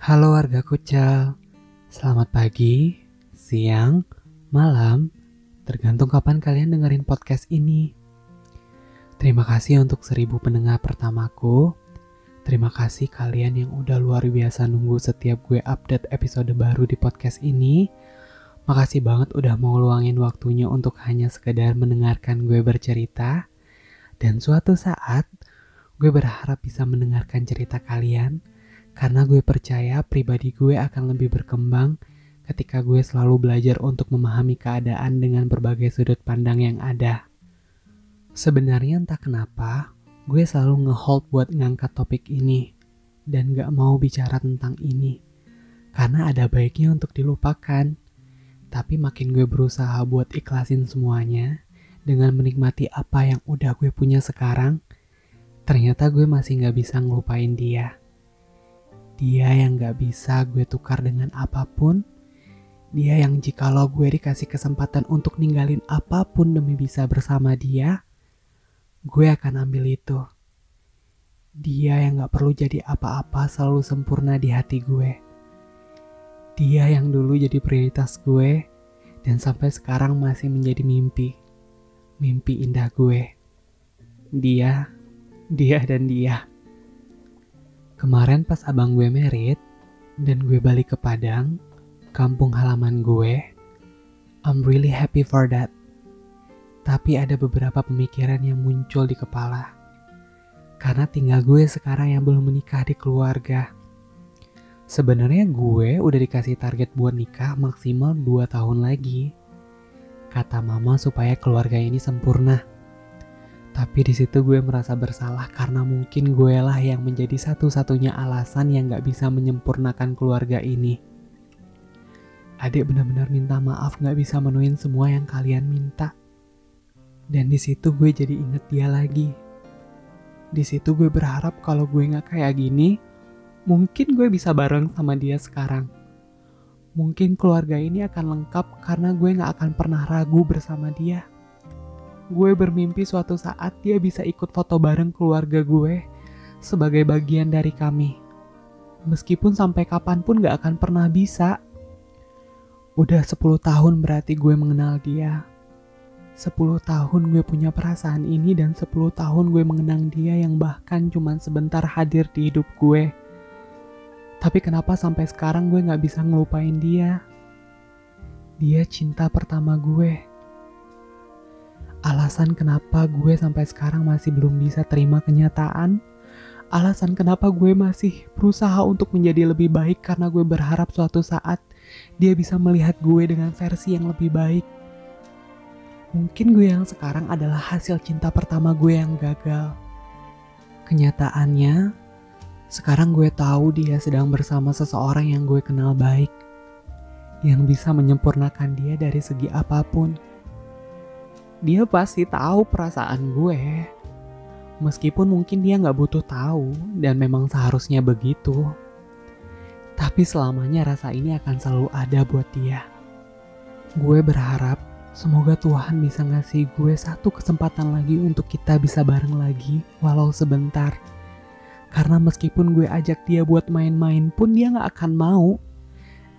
Halo warga Kucal, selamat pagi, siang, malam, tergantung kapan kalian dengerin podcast ini. Terima kasih untuk seribu pendengar pertamaku. Terima kasih kalian yang udah luar biasa nunggu setiap gue update episode baru di podcast ini. Makasih banget udah mau luangin waktunya untuk hanya sekedar mendengarkan gue bercerita. Dan suatu saat, gue berharap bisa mendengarkan cerita kalian karena gue percaya pribadi gue akan lebih berkembang ketika gue selalu belajar untuk memahami keadaan dengan berbagai sudut pandang yang ada. Sebenarnya entah kenapa, gue selalu ngehold buat ngangkat topik ini dan gak mau bicara tentang ini. Karena ada baiknya untuk dilupakan. Tapi makin gue berusaha buat ikhlasin semuanya dengan menikmati apa yang udah gue punya sekarang, ternyata gue masih gak bisa ngelupain dia. Dia yang gak bisa gue tukar dengan apa pun. Dia yang jikalau gue dikasih kesempatan untuk ninggalin apa pun demi bisa bersama dia, gue akan ambil itu. Dia yang gak perlu jadi apa-apa selalu sempurna di hati gue. Dia yang dulu jadi prioritas gue dan sampai sekarang masih menjadi mimpi. Mimpi indah gue. Dia, dia dan dia. Kemarin pas abang gue merit dan gue balik ke Padang, kampung halaman gue, I'm really happy for that. Tapi ada beberapa pemikiran yang muncul di kepala. Karena tinggal gue sekarang yang belum menikah di keluarga. Sebenarnya gue udah dikasih target buat nikah maksimal 2 tahun lagi. Kata mama supaya keluarga ini sempurna. Tapi di situ gue merasa bersalah karena mungkin gue lah yang menjadi satu-satunya alasan yang gak bisa menyempurnakan keluarga ini. Adik benar-benar minta maaf gak bisa menuin semua yang kalian minta. Dan di situ gue jadi inget dia lagi. Di situ gue berharap kalau gue gak kayak gini, mungkin gue bisa bareng sama dia sekarang. Mungkin keluarga ini akan lengkap karena gue gak akan pernah ragu bersama dia gue bermimpi suatu saat dia bisa ikut foto bareng keluarga gue sebagai bagian dari kami. Meskipun sampai kapan pun gak akan pernah bisa. Udah 10 tahun berarti gue mengenal dia. 10 tahun gue punya perasaan ini dan 10 tahun gue mengenang dia yang bahkan cuman sebentar hadir di hidup gue. Tapi kenapa sampai sekarang gue gak bisa ngelupain dia? Dia cinta pertama gue alasan kenapa gue sampai sekarang masih belum bisa terima kenyataan, alasan kenapa gue masih berusaha untuk menjadi lebih baik karena gue berharap suatu saat dia bisa melihat gue dengan versi yang lebih baik. Mungkin gue yang sekarang adalah hasil cinta pertama gue yang gagal. Kenyataannya, sekarang gue tahu dia sedang bersama seseorang yang gue kenal baik, yang bisa menyempurnakan dia dari segi apa pun dia pasti tahu perasaan gue. Meskipun mungkin dia nggak butuh tahu dan memang seharusnya begitu. Tapi selamanya rasa ini akan selalu ada buat dia. Gue berharap semoga Tuhan bisa ngasih gue satu kesempatan lagi untuk kita bisa bareng lagi walau sebentar. Karena meskipun gue ajak dia buat main-main pun dia nggak akan mau.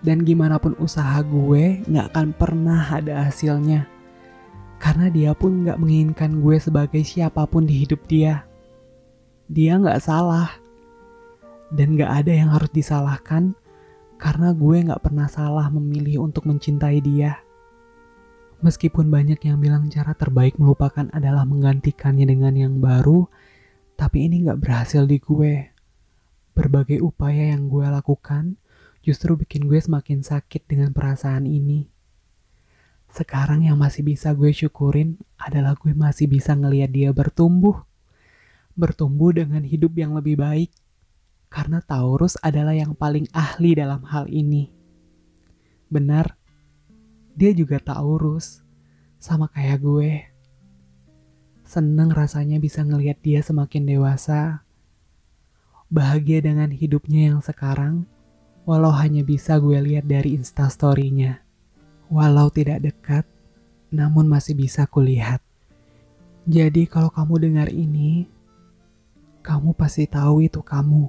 Dan gimana pun usaha gue nggak akan pernah ada hasilnya karena dia pun gak menginginkan gue sebagai siapa pun di hidup dia. Dia gak salah. Dan gak ada yang harus disalahkan karena gue gak pernah salah memilih untuk mencintai dia. Meskipun banyak yang bilang cara terbaik melupakan adalah menggantikannya dengan yang baru, tapi ini gak berhasil di gue. Berbagai upaya yang gue lakukan justru bikin gue semakin sakit dengan perasaan ini. Sekarang yang masih bisa gue syukurin adalah gue masih bisa ngeliat dia bertumbuh. Bertumbuh dengan hidup yang lebih baik. Karena Taurus adalah yang paling ahli dalam hal ini. Benar, dia juga Taurus. Sama kayak gue. Seneng rasanya bisa ngeliat dia semakin dewasa. Bahagia dengan hidupnya yang sekarang, walau hanya bisa gue lihat dari instastorynya. Walau tidak dekat, namun masih bisa kulihat. Jadi kalau kamu dengar ini, kamu pasti tahu itu kamu.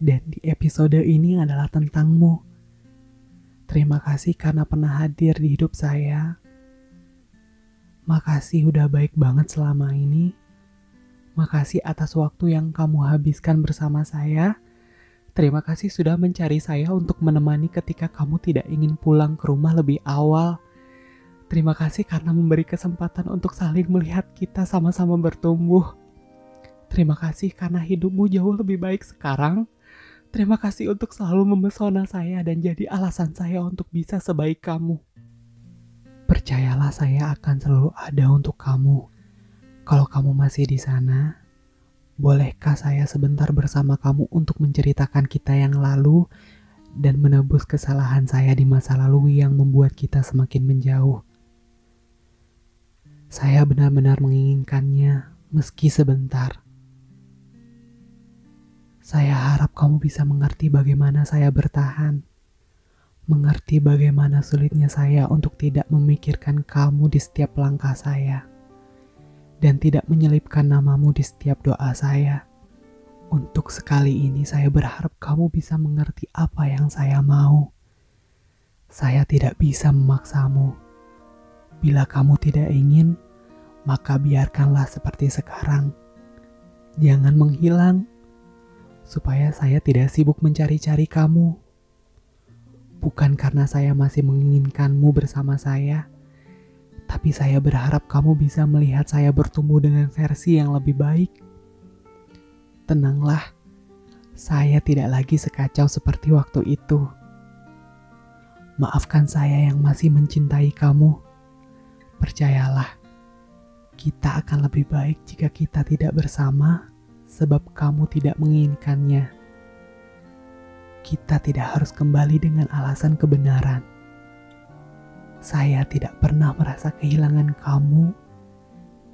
Dan di episode ini adalah tentangmu. Terima kasih karena pernah hadir di hidup saya. Makasih udah baik banget selama ini. Makasih atas waktu yang kamu habiskan bersama saya. Terima kasih sudah mencari saya untuk menemani ketika kamu tidak ingin pulang ke rumah lebih awal. Terima kasih karena memberi kesempatan untuk saling melihat kita sama-sama bertumbuh. Terima kasih karena hidupmu jauh lebih baik sekarang. Terima kasih untuk selalu memesona saya dan jadi alasan saya untuk bisa sebaik kamu. Percayalah saya akan selalu ada untuk kamu. Kalau kamu masih di sana, bolehkah saya sebentar bersama kamu untuk menceritakan kita yang lalu dan menebus kesalahan saya di masa lalu yang membuat kita semakin menjauh? Saya benar-benar menginginkannya, meski sebentar. Saya harap kamu bisa mengerti bagaimana saya bertahan, mengerti bagaimana sulitnya saya untuk tidak memikirkan kamu di setiap langkah saya, dan tidak menyelipkan namamu di setiap doa saya. Untuk sekali ini, saya berharap kamu bisa mengerti apa yang saya mau. Saya tidak bisa memaksamu. Bila kamu tidak ingin, maka biarkanlah seperti sekarang. Jangan menghilang supaya saya tidak sibuk mencari-cari kamu. Bukan karena saya masih menginginkanmu bersama saya, tapi saya berharap kamu bisa melihat saya bertumbuh dengan versi yang lebih baik. Tenanglah, saya tidak lagi sekacau seperti waktu itu. Maafkan saya yang masih mencintai kamu. Percayalah, kita akan lebih baik jika kita tidak bersama sebab kamu tidak menginginkannya. Kita tidak harus kembali dengan alasan kebenaran. Saya tidak pernah merasa kehilangan kamu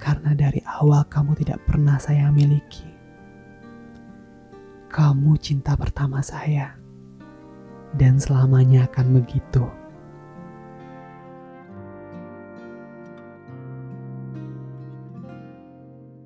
karena dari awal kamu tidak pernah saya miliki. Kamu cinta pertama saya, dan selamanya akan begitu.